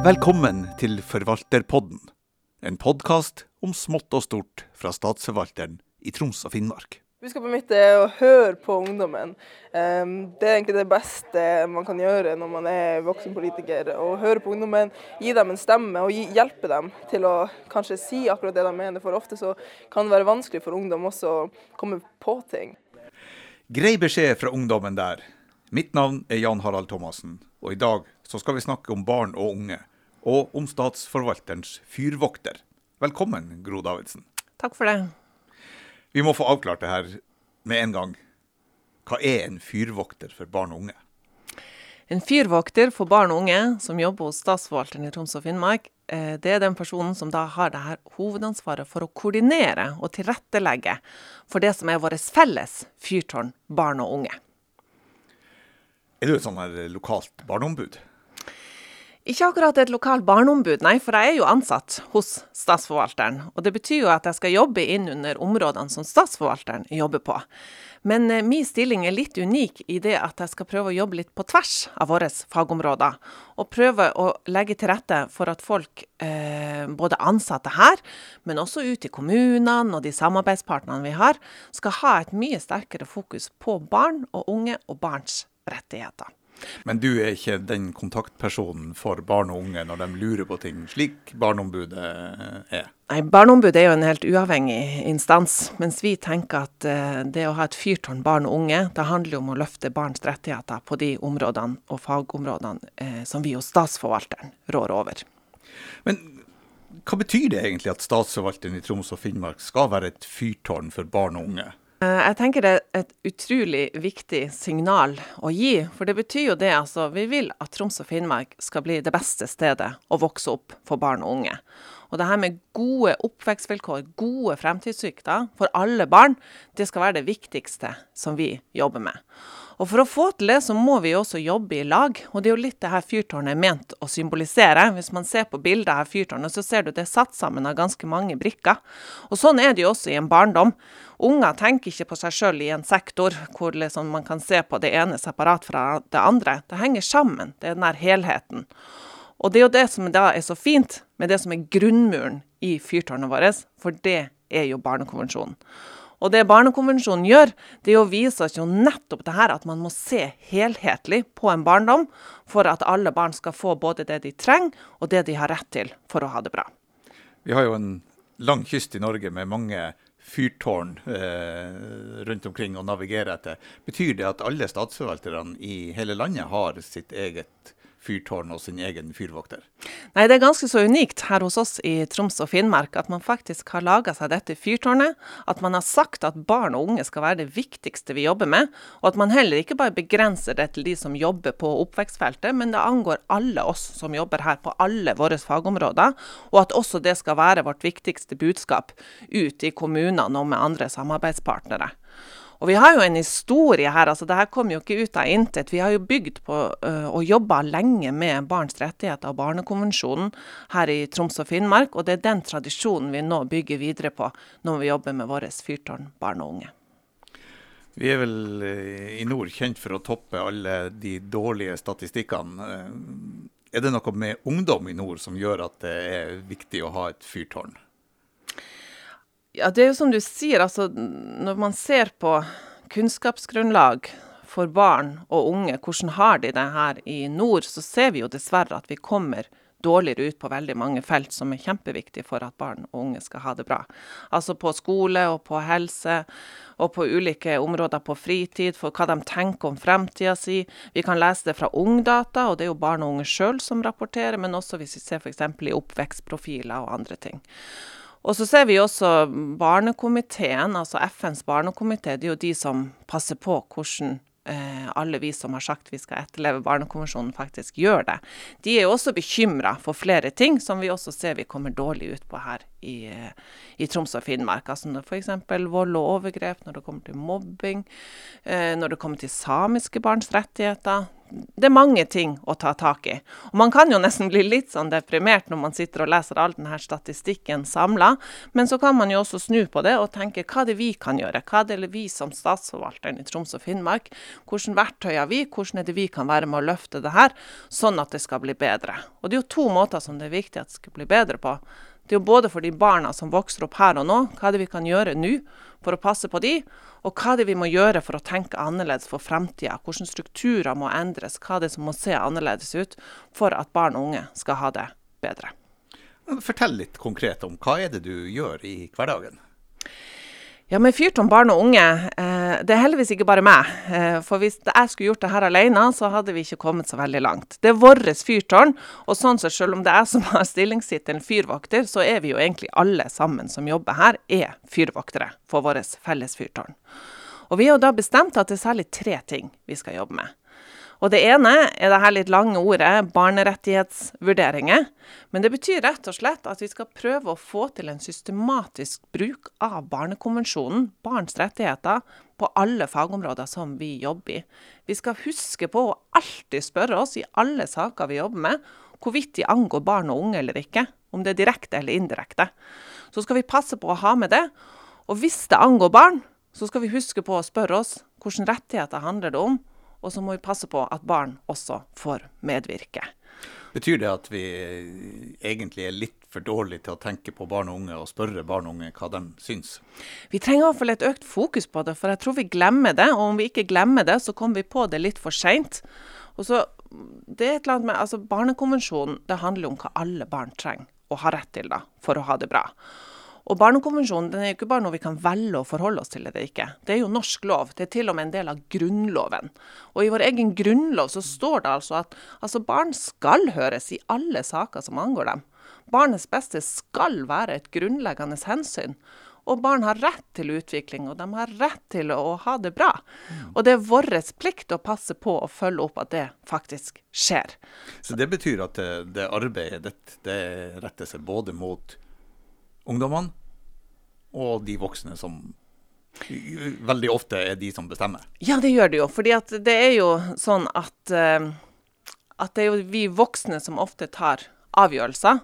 Velkommen til Forvalterpodden, en podkast om smått og stort fra Statsforvalteren i Troms og Finnmark. Budskapet mitt er å høre på ungdommen. Um, det er egentlig det beste man kan gjøre når man er voksen politiker. Å høre på ungdommen, gi dem en stemme og hjelpe dem til å kanskje si akkurat det de mener. For ofte så kan det være vanskelig for ungdom også å komme på ting. Grei beskjed fra ungdommen der. Mitt navn er Jan Harald Thomassen, og i dag så skal vi snakke om barn og unge. Og om statsforvalterens fyrvokter. Velkommen, Gro Davidsen. Takk for det. Vi må få avklart det her med en gang. Hva er en fyrvokter for barn og unge? En fyrvokter for barn og unge som jobber hos Statsforvalteren i Troms og Finnmark, eh, det er den personen som da har det her hovedansvaret for å koordinere og tilrettelegge for det som er vårt felles fyrtårn barn og unge. Er du et sånn her lokalt barneombud? Ikke akkurat et lokalt barneombud, nei, for jeg er jo ansatt hos Statsforvalteren. Og det betyr jo at jeg skal jobbe inn under områdene som Statsforvalteren jobber på. Men eh, min stilling er litt unik i det at jeg skal prøve å jobbe litt på tvers av våre fagområder. Og prøve å legge til rette for at folk, eh, både ansatte her, men også ute i kommunene og de samarbeidspartnerne vi har, skal ha et mye sterkere fokus på barn og unge og barns rettigheter. Men du er ikke den kontaktpersonen for barn og unge når de lurer på ting, slik Barneombudet er? Nei, Barneombudet er jo en helt uavhengig instans, mens vi tenker at uh, det å ha et fyrtårn barn og unge, det handler jo om å løfte barns rettigheter på de områdene og fagområdene uh, som vi hos Statsforvalteren rår over. Men hva betyr det egentlig at Statsforvalteren i Troms og Finnmark skal være et fyrtårn for barn og unge? Eh, jeg tenker det er et utrolig viktig signal å gi. For det betyr jo det, altså. Vi vil at Troms og Finnmark skal bli det beste stedet å vokse opp for barn og unge. Og det her med gode oppvekstvilkår, gode fremtidsutsikter for alle barn, det skal være det viktigste som vi jobber med. Og For å få til det, så må vi også jobbe i lag. Og det er jo litt det her fyrtårnet er ment å symbolisere. Hvis man ser på bildet av fyrtårnet, så ser du det er satt sammen av ganske mange brikker. Og Sånn er det jo også i en barndom. Unger tenker ikke på seg sjøl i en sektor hvor liksom man kan se på det ene separat fra det andre. Det henger sammen. Det er den der helheten. Og det er jo det som da er så fint med det som er grunnmuren i fyrtårnet vårt, for det er jo Barnekonvensjonen. Og det Barnekonvensjonen gjør, det er å vise oss jo nettopp det her at man må se helhetlig på en barndom for at alle barn skal få både det de trenger og det de har rett til for å ha det bra. Vi har jo en lang kyst i Norge med mange fyrtårn eh, rundt omkring å navigere etter. Betyr det at alle statsforvalterne i hele landet har sitt eget fyrtårn og sin egen fyrvokter? Nei, det er ganske så unikt her hos oss i Troms og Finnmark at man faktisk har laga seg dette fyrtårnet. At man har sagt at barn og unge skal være det viktigste vi jobber med. Og at man heller ikke bare begrenser det til de som jobber på oppvekstfeltet, men det angår alle oss som jobber her på alle våre fagområder. Og at også det skal være vårt viktigste budskap ut i kommunene og med andre samarbeidspartnere. Og vi har jo en historie her. altså det her kom jo ikke ut av intet. Vi har jo bygd på uh, og jobba lenge med barns rettigheter og Barnekonvensjonen her i Troms og Finnmark. Og det er den tradisjonen vi nå bygger videre på når vi jobber med vårt fyrtårn barn og unge. Vi er vel i nord kjent for å toppe alle de dårlige statistikkene. Er det noe med ungdom i nord som gjør at det er viktig å ha et fyrtårn? Ja, det er jo som du sier, altså når man ser på kunnskapsgrunnlag for barn og unge, hvordan har de det her i nord, så ser vi jo dessverre at vi kommer dårligere ut på veldig mange felt som er kjempeviktige for at barn og unge skal ha det bra. Altså på skole og på helse og på ulike områder på fritid, for hva de tenker om fremtida si. Vi kan lese det fra Ungdata, og det er jo barn og unge sjøl som rapporterer, men også hvis vi ser f.eks. i oppvekstprofiler og andre ting. Og så ser vi også Barnekomiteen, altså FNs barnekomité. Det er jo de som passer på hvordan eh, alle vi som har sagt vi skal etterleve Barnekonvensjonen, faktisk gjør det. De er jo også bekymra for flere ting som vi også ser vi kommer dårlig ut på her i, i Troms og Finnmark. Altså F.eks. vold og overgrep, når det kommer til mobbing, eh, når det kommer til samiske barns rettigheter. Det er mange ting å ta tak i. Og Man kan jo nesten bli litt sånn deprimert når man sitter og leser all denne statistikken samla, men så kan man jo også snu på det og tenke hva det vi kan gjøre? Hva er det vi som statsforvalteren i Troms og Finnmark, hvilke verktøy har vi, hvordan er det vi kan være med å løfte det her, sånn at det skal bli bedre. Og det er jo to måter som det er viktig at det skal bli bedre på. Det er jo både for de barna som vokser opp her og nå, hva er det vi kan gjøre nå for å passe på de, og hva er det vi må gjøre for å tenke annerledes for fremtida. Hvilke strukturer må endres, hva er som må se annerledes ut for at barn og unge skal ha det bedre. Fortell litt konkret om hva er det du gjør i hverdagen? Ja, med Fyrtårn barn og unge, eh, det er heldigvis ikke bare meg. Eh, for hvis jeg skulle gjort det her alene, så hadde vi ikke kommet så veldig langt. Det er vårt fyrtårn, og sånn sett, selv om det er jeg som har stillingstittelen fyrvokter, så er vi jo egentlig alle sammen som jobber her, er fyrvoktere for vårt felles fyrtårn. Og vi har da bestemt at det er særlig tre ting vi skal jobbe med. Og det ene er det her litt lange ordet barnerettighetsvurderinger. Men det betyr rett og slett at vi skal prøve å få til en systematisk bruk av Barnekonvensjonen, barns rettigheter, på alle fagområder som vi jobber i. Vi skal huske på å alltid spørre oss i alle saker vi jobber med, hvorvidt de angår barn og unge eller ikke. Om det er direkte eller indirekte. Så skal vi passe på å ha med det. Og hvis det angår barn, så skal vi huske på å spørre oss hvilke rettigheter handler det om, og så må vi passe på at barn også får medvirke. Betyr det at vi egentlig er litt for dårlige til å tenke på barn og unge og spørre barn og unge hva de syns? Vi trenger i hvert fall et økt fokus på det, for jeg tror vi glemmer det. Og om vi ikke glemmer det, så kommer vi på det litt for seint. det er et eller annet med, altså Barnekonvensjonen det handler om hva alle barn trenger og har rett til da, for å ha det bra. Og Barnekonvensjonen den er jo ikke bare noe vi kan velge å forholde oss til eller ikke. Det er jo norsk lov. Det er til og med en del av Grunnloven. Og i vår egen grunnlov så står det altså at altså barn skal høres i alle saker som angår dem. Barnets beste skal være et grunnleggende hensyn. Og barn har rett til utvikling, og de har rett til å ha det bra. Og det er vår plikt å passe på å følge opp at det faktisk skjer. Så det betyr at det, det arbeidet det, det retter seg både mot ungdommene og de voksne som veldig ofte er de som bestemmer. Ja, det gjør det jo. fordi det er jo sånn at, uh, at det er jo vi voksne som ofte tar avgjørelser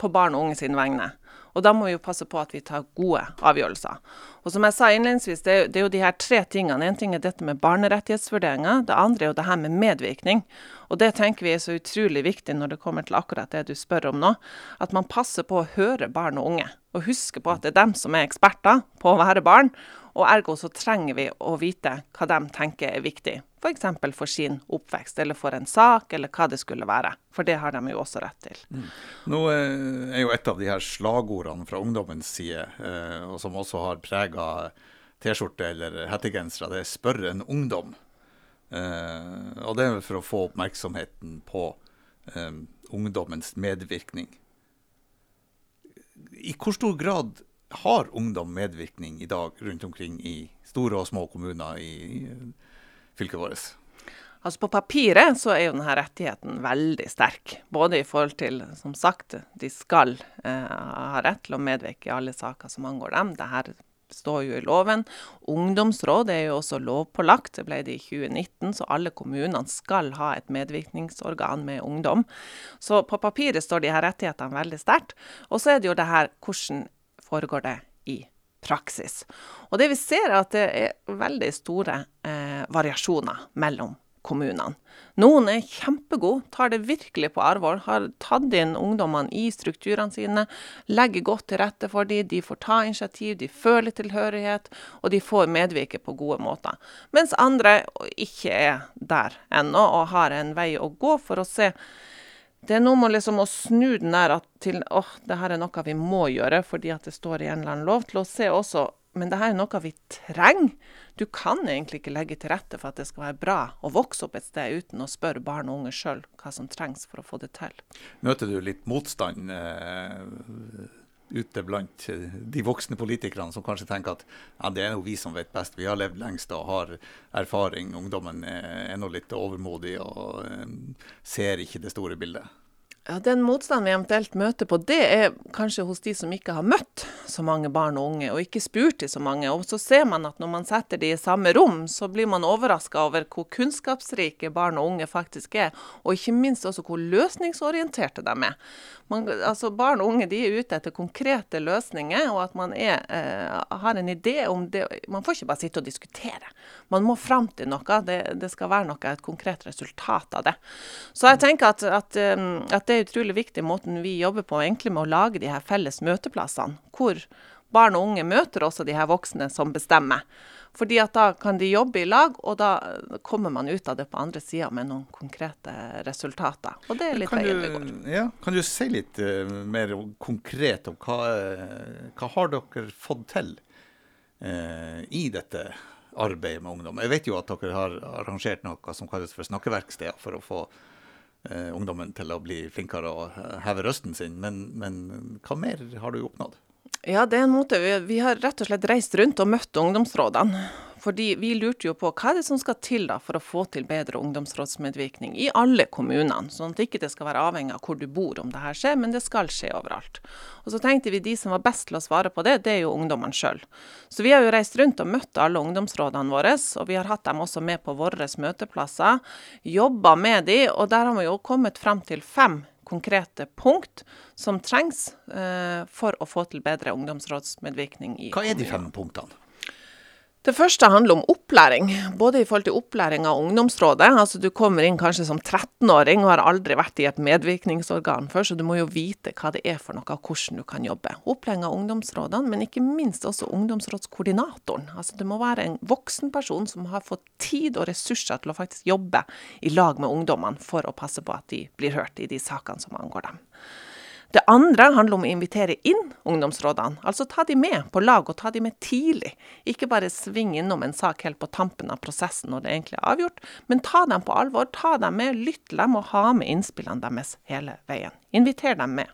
på barn og unge sine vegne. Og da må vi jo passe på at vi tar gode avgjørelser. Og som jeg sa innledningsvis, det er, det er jo de her tre tingene. En ting er dette med barnerettighetsvurderinger. Det andre er jo det her med medvirkning. Og det tenker vi er så utrolig viktig når det kommer til akkurat det du spør om nå. At man passer på å høre barn og unge. Og huske på at det er dem som er eksperter på å være barn. Og ergo så trenger vi å vite hva de tenker er viktig. F.eks. For, for sin oppvekst, eller for en sak, eller hva det skulle være. For det har de jo også rett til. Mm. Nå eh, er jo et av de her slagordene fra ungdommens side, eh, og som også har prega T-skjorte eller hettegensere, det er 'spør en ungdom'. Eh, og det er for å få oppmerksomheten på ungdommens medvirkning. I hvor stor grad har ungdom medvirkning i dag rundt omkring i store og små kommuner i fylket vårt? Altså På papiret så er jo denne rettigheten veldig sterk. Både i forhold til, som sagt, de skal eh, ha rett til å medvirke i alle saker som angår dem. Dette står jo i loven. Ungdomsråd er jo også lovpålagt, det ble det i 2019. Så alle kommunene skal ha et medvirkningsorgan med ungdom. Så på papiret står de her rettighetene veldig sterkt. Og så er det jo det her hvordan foregår det i praksis. Og det vi ser er at det er veldig store eh, variasjoner mellom kommunene. Noen er kjempegode, tar det virkelig på alvor, har tatt inn ungdommene i strukturene sine, legger godt til rette for dem, de får ta initiativ, de føler tilhørighet, og de får medvirke på gode måter. Mens andre ikke er der ennå, og har en vei å gå for å se det er noe med liksom å snu den der til åh, oh, det her er noe vi må gjøre fordi at det står i en eller annen lov, til å se også men det her er noe vi trenger. Du kan egentlig ikke legge til rette for at det skal være bra å vokse opp et sted uten å spørre barn og unge sjøl hva som trengs for å få det til. Møter du litt motstand eh, ute blant de voksne politikerne som kanskje tenker at ja, det er jo vi som vet best, vi har levd lengst og har erfaring. Ungdommen er nå litt overmodig og eh, ser ikke det store bildet. Ja, Den motstanden vi eventuelt møter på, det er kanskje hos de som ikke har møtt så mange barn og unge, og ikke spurt til så mange. Og så ser man at når man setter de i samme rom, så blir man overraska over hvor kunnskapsrike barn og unge faktisk er, og ikke minst også hvor løsningsorienterte de er. Man, altså Barn og unge er ute etter konkrete løsninger, og at man er, eh, har en idé om det. Man får ikke bare sitte og diskutere. Man må fram til noe. Det, det skal være noe, et konkret resultat av det. Så jeg tenker at, at, eh, at det er utrolig viktig måten vi jobber på, egentlig med å lage de her felles møteplassene. Hvor barn og unge møter også de her voksne som bestemmer. Fordi at da kan de jobbe i lag, og da kommer man ut av det på andre sida med noen konkrete resultater. Og det er litt kan veien det går. Ja, kan du si litt uh, mer konkret om hva, hva har dere fått til uh, i dette arbeidet med ungdom? Jeg vet jo at dere har arrangert noe som kalles for snakkeverksteder, for å få uh, ungdommen til å bli flinkere og heve røsten sin. Men, men hva mer har du oppnådd? Ja, det er en måte. Vi, har rett og slett reist rundt og møtt ungdomsrådene. Fordi vi lurte jo på hva er det som skal til da for å få til bedre ungdomsrådsmedvirkning i alle kommunene. Sånn at ikke det skal være avhengig av hvor du bor om det her skjer, men det skal skje overalt. Og så tenkte vi de som var best til å svare på det, det er jo ungdommene sjøl. Så vi har jo reist rundt og møtt alle ungdomsrådene våre, og vi har hatt dem også med på våre møteplasser. Jobba med de, og der har vi jo kommet frem til fem konkrete punkt som trengs eh, for å få til bedre ungdomsrådsmedvirkning. Hva er de fem punktene? Det første handler om opplæring, både i forhold til opplæring av ungdomsrådet. Altså Du kommer inn kanskje som 13-åring og har aldri vært i et medvirkningsorgan før, så du må jo vite hva det er for noe, og hvordan du kan jobbe. Opplæring av ungdomsrådene, men ikke minst også ungdomsrådskoordinatoren. Altså Det må være en voksen person som har fått tid og ressurser til å faktisk jobbe i lag med ungdommene for å passe på at de blir hørt i de sakene som angår dem. Det andre handler om å invitere inn ungdomsrådene. Altså ta de med på lag, og ta de med tidlig. Ikke bare sving innom en sak helt på tampen av prosessen når det egentlig er avgjort, men ta dem på alvor. Ta dem med, lytt dem og ha med innspillene deres hele veien. Inviter dem med.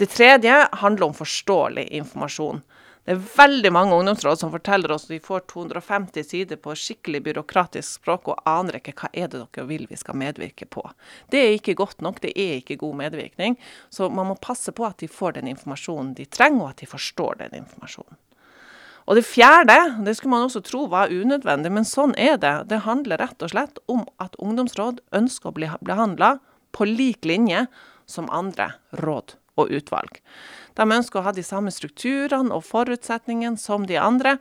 Det tredje handler om forståelig informasjon. Det er veldig mange ungdomsråd som forteller oss at vi får 250 sider på skikkelig byråkratisk språk og aner ikke hva er det dere vil vi skal medvirke på. Det er ikke godt nok, det er ikke god medvirkning. Så man må passe på at de får den informasjonen de trenger, og at de forstår den informasjonen. Og det fjerde, det skulle man også tro var unødvendig, men sånn er det. Det handler rett og slett om at ungdomsråd ønsker å bli behandla på lik linje som andre råd og utvalg. De ønsker å ha de samme strukturene og forutsetningene som de andre,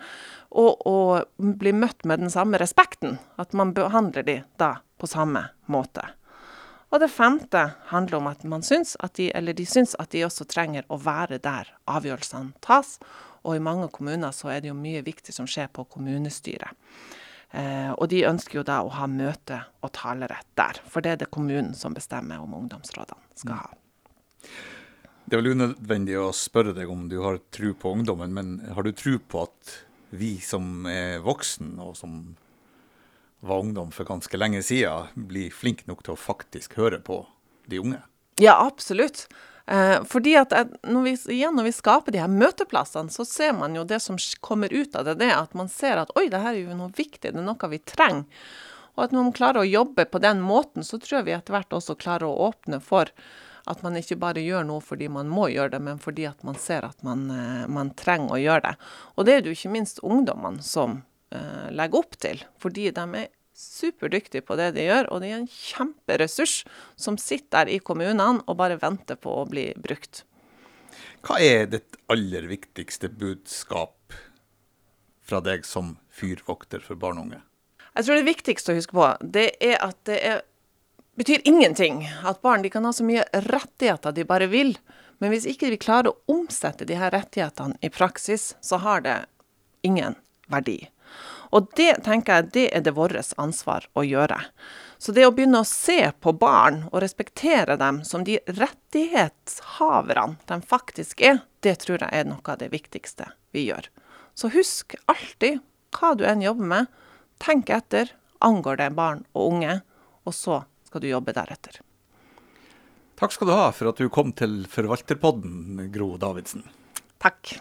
og, å bli møtt med den samme respekten. At man behandler de da på samme måte. Og det femte handler om at man syns at de, eller de syns at de også trenger å være der avgjørelsene tas. Og i mange kommuner så er det jo mye viktig som skjer på kommunestyret. Eh, og de ønsker jo da å ha møte og talerett der, for det er det kommunen som bestemmer om ungdomsrådene skal ha. Det er vel unødvendig å spørre deg om du har tro på ungdommen, men har du tro på at vi som er voksen, og som var ungdom for ganske lenge siden, blir flinke nok til å faktisk høre på de unge? Ja, absolutt. Eh, fordi at når vi, igjen, når vi skaper de her møteplassene, så ser man jo det som kommer ut av det, det at man ser at oi, det her er jo noe viktig, det er noe vi trenger. Og at når man klarer å jobbe på den måten, så tror jeg vi etter hvert også klarer å åpne for at man ikke bare gjør noe fordi man må gjøre det, men fordi at man ser at man, eh, man trenger å gjøre det. Og det er det jo ikke minst ungdommene som uh, legger opp til, fordi de er superdyktige på det de gjør, og de er en kjemperessurs som sitter der i kommunene og bare venter på å bli brukt. Hva er ditt aller viktigste budskap fra deg som fyrvokter for barn og unge? Jeg tror det viktigste å huske på, det er at det er betyr ingenting at barn kan ha så mye rettigheter de bare vil. Men hvis ikke vi klarer å omsette de her rettighetene i praksis, så har det ingen verdi. Og det tenker jeg det er det vårt ansvar å gjøre. Så det å begynne å se på barn og respektere dem som de rettighetshaverne de faktisk er, det tror jeg er noe av det viktigste vi gjør. Så husk alltid, hva du enn jobber med, tenk etter. Angår det barn og unge? Og så skal du jobbe deretter. Takk skal du ha for at du kom til Forvalterpodden, Gro Davidsen. Takk.